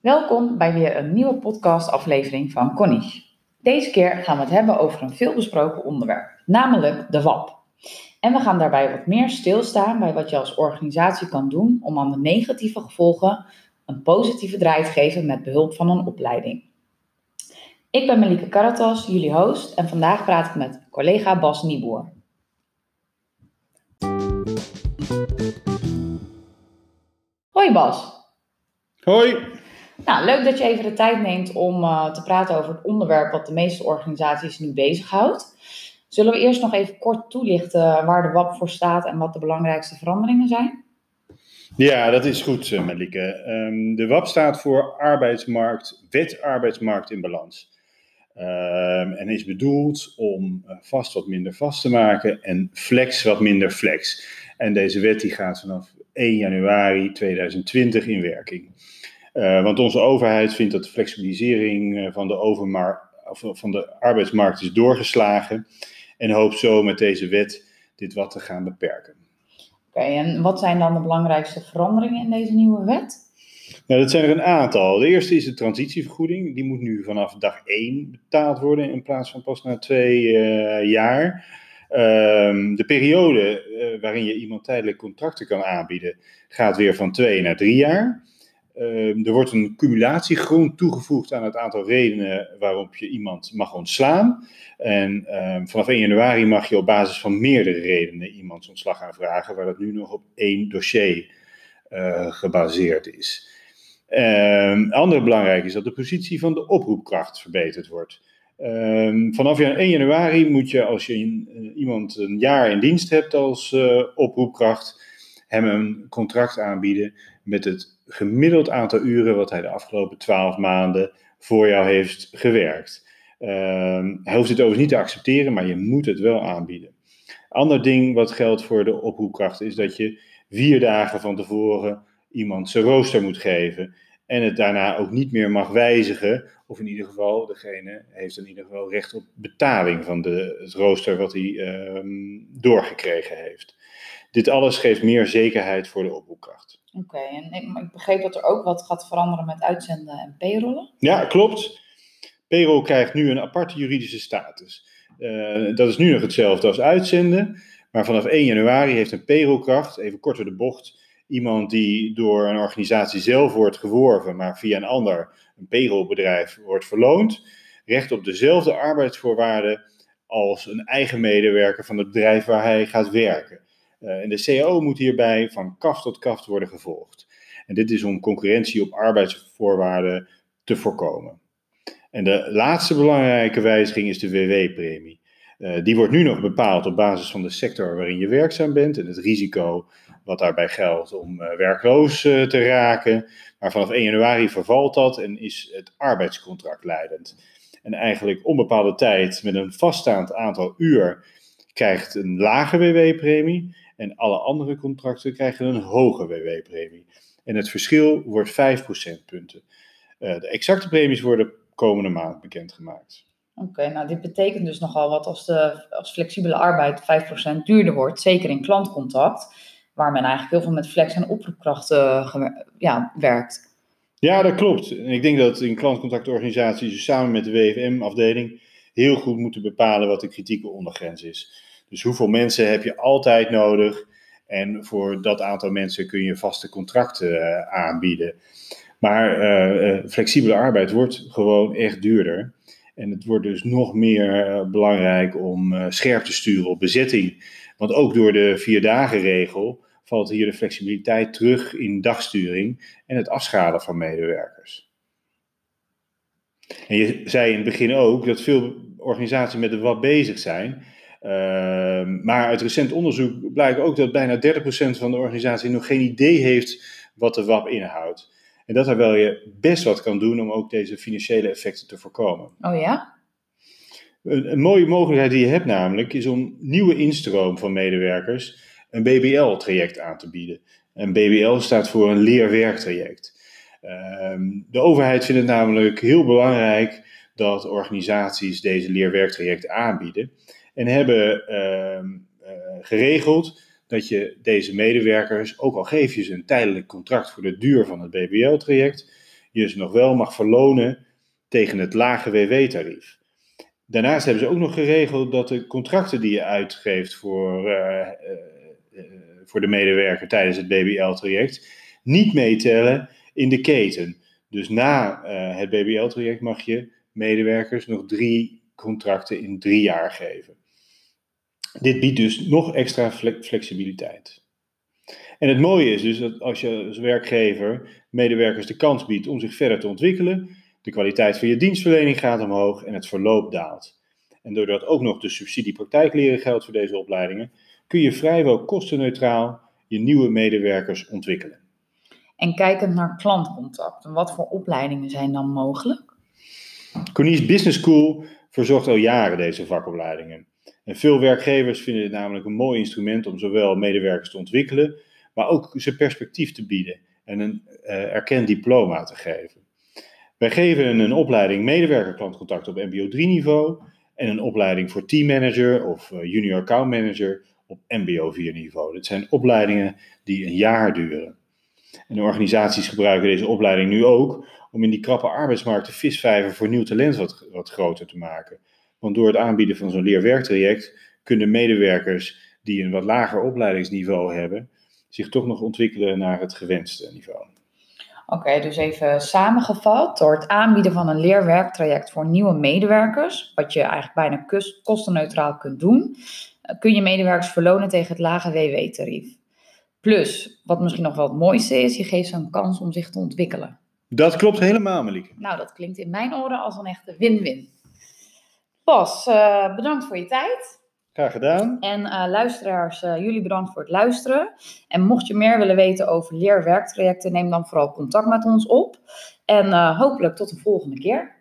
Welkom bij weer een nieuwe podcastaflevering van Connie. Deze keer gaan we het hebben over een veelbesproken onderwerp, namelijk de WAP. En we gaan daarbij wat meer stilstaan bij wat je als organisatie kan doen om aan de negatieve gevolgen een positieve draai te geven met behulp van een opleiding. Ik ben Melike Karatas, jullie host, en vandaag praat ik met collega Bas Nieboer. Hoi Bas. Hoi. Nou, leuk dat je even de tijd neemt om uh, te praten over het onderwerp wat de meeste organisaties nu bezighoudt. Zullen we eerst nog even kort toelichten waar de WAP voor staat en wat de belangrijkste veranderingen zijn? Ja, dat is goed, uh, Malike. Um, de WAP staat voor arbeidsmarkt, wet arbeidsmarkt in balans. Um, en is bedoeld om uh, vast wat minder vast te maken en flex wat minder flex. En deze wet die gaat vanaf 1 januari 2020 in werking. Uh, want onze overheid vindt dat de flexibilisering uh, van de, overmar of van de arbeidsmarkt is doorgeslagen en hoopt zo met deze wet dit wat te gaan beperken. Oké, okay, en wat zijn dan de belangrijkste veranderingen in deze nieuwe wet? Nou, dat zijn er een aantal. De eerste is de transitievergoeding. Die moet nu vanaf dag 1 betaald worden in plaats van pas na twee uh, jaar. Um, de periode uh, waarin je iemand tijdelijk contracten kan aanbieden gaat weer van twee naar drie jaar. Uh, er wordt een cumulatiegrond toegevoegd aan het aantal redenen waarop je iemand mag ontslaan. En uh, vanaf 1 januari mag je op basis van meerdere redenen iemands ontslag aanvragen, waar dat nu nog op één dossier uh, gebaseerd is. Um, ander belangrijk is dat de positie van de oproepkracht verbeterd wordt. Vanaf 1 januari moet je, als je uh, iemand een jaar in dienst hebt als uh, oproepkracht, hem een contract aanbieden met het gemiddeld aantal uren wat hij de afgelopen 12 maanden voor jou heeft gewerkt. Um, hij hoeft het overigens niet te accepteren, maar je moet het wel aanbieden. Ander ding wat geldt voor de oproepkracht is dat je vier dagen van tevoren iemand zijn rooster moet geven en het daarna ook niet meer mag wijzigen. Of in ieder geval, degene heeft in ieder geval recht op betaling van de, het rooster wat hij um, doorgekregen heeft. Dit alles geeft meer zekerheid voor de oproepkracht. Oké, okay, en ik, ik, begreep dat er ook wat gaat veranderen met uitzenden en payrollen. Ja, klopt. Payroll krijgt nu een aparte juridische status. Uh, dat is nu nog hetzelfde als uitzenden. Maar vanaf 1 januari heeft een payrollkracht, even kort door de bocht, iemand die door een organisatie zelf wordt geworven, maar via een ander, een payrollbedrijf, wordt verloond, recht op dezelfde arbeidsvoorwaarden als een eigen medewerker van het bedrijf waar hij gaat werken. Uh, en de CAO moet hierbij van kaft tot kaft worden gevolgd. En dit is om concurrentie op arbeidsvoorwaarden te voorkomen. En de laatste belangrijke wijziging is de WW-premie. Uh, die wordt nu nog bepaald op basis van de sector waarin je werkzaam bent en het risico wat daarbij geldt om uh, werkloos te raken. Maar vanaf 1 januari vervalt dat en is het arbeidscontract leidend. En eigenlijk onbepaalde tijd met een vaststaand aantal uur krijgt een lage WW-premie en alle andere contracten krijgen een hoge WW-premie. En het verschil wordt 5 procentpunten. Uh, de exacte premies worden komende maand bekendgemaakt. Oké, okay, nou dit betekent dus nogal wat als, de, als flexibele arbeid 5% duurder wordt, zeker in klantcontact, waar men eigenlijk heel veel met flex- en oproepkrachten ja, werkt. Ja, dat klopt. En ik denk dat in klantcontactorganisaties samen met de WFM-afdeling heel goed moeten bepalen wat de kritieke ondergrens is. Dus hoeveel mensen heb je altijd nodig? En voor dat aantal mensen kun je vaste contracten uh, aanbieden. Maar uh, flexibele arbeid wordt gewoon echt duurder. En het wordt dus nog meer belangrijk om scherp te sturen op bezetting. Want ook door de vier dagen regel valt hier de flexibiliteit terug in dagsturing en het afschalen van medewerkers. En je zei in het begin ook dat veel organisaties met de wat bezig zijn. Uh, maar uit recent onderzoek blijkt ook dat bijna 30% van de organisatie nog geen idee heeft wat de WAP inhoudt. En dat terwijl je best wat kan doen om ook deze financiële effecten te voorkomen. Oh ja? Een, een mooie mogelijkheid die je hebt namelijk is om nieuwe instroom van medewerkers een BBL-traject aan te bieden. En BBL staat voor een leerwerktraject. Um, de overheid vindt het namelijk heel belangrijk dat organisaties deze leerwerktraject aanbieden. En hebben uh, uh, geregeld dat je deze medewerkers, ook al geef je ze een tijdelijk contract voor de duur van het BBL-traject, je ze nog wel mag verlonen tegen het lage WW-tarief. Daarnaast hebben ze ook nog geregeld dat de contracten die je uitgeeft voor, eh, eh, eh, voor de medewerker tijdens het BBL-traject niet meetellen in de keten. Dus na het BBL-traject mag je medewerkers nog drie contracten in drie jaar geven. Dit biedt dus nog extra flexibiliteit. En het mooie is dus dat als je als werkgever medewerkers de kans biedt om zich verder te ontwikkelen, de kwaliteit van je dienstverlening gaat omhoog en het verloop daalt. En doordat ook nog de subsidie praktijkleren geldt voor deze opleidingen, kun je vrijwel kostenneutraal je nieuwe medewerkers ontwikkelen. En kijkend naar klantcontact, wat voor opleidingen zijn dan mogelijk? Cornice Business School verzorgt al jaren deze vakopleidingen. En veel werkgevers vinden het namelijk een mooi instrument om zowel medewerkers te ontwikkelen, maar ook ze perspectief te bieden en een uh, erkend diploma te geven. Wij geven een opleiding medewerker klantcontact op MBO 3 niveau en een opleiding voor teammanager of eh, junior account manager op MBO 4 niveau. Dit zijn opleidingen die een jaar duren. En de organisaties gebruiken deze opleiding nu ook om in die krappe arbeidsmarkt de visvijver voor nieuw talent wat, wat groter te maken. Want door het aanbieden van zo'n leerwerktraject kunnen medewerkers die een wat lager opleidingsniveau hebben, zich toch nog ontwikkelen naar het gewenste niveau. Oké, dus even samengevat. Door het aanbieden van een leerwerktraject voor nieuwe medewerkers, wat je eigenlijk bijna kostenneutraal kunt doen, eh, kun je medewerkers verlonen tegen het lage WW-tarief. Plus, wat misschien nog wel het mooiste is, je geeft ze een kans om zich te ontwikkelen. Dat klopt helemaal, Malieke. Nou, dat klinkt in mijn oren als een echte win-win. Bas, uh, bedankt voor je tijd. Graag gedaan. En uh, luisteraars, uh, jullie bedankt voor het luisteren. En mocht je meer willen weten over leerwerktrajecten, neem dan vooral contact met ons op. En hopelijk tot de volgende keer.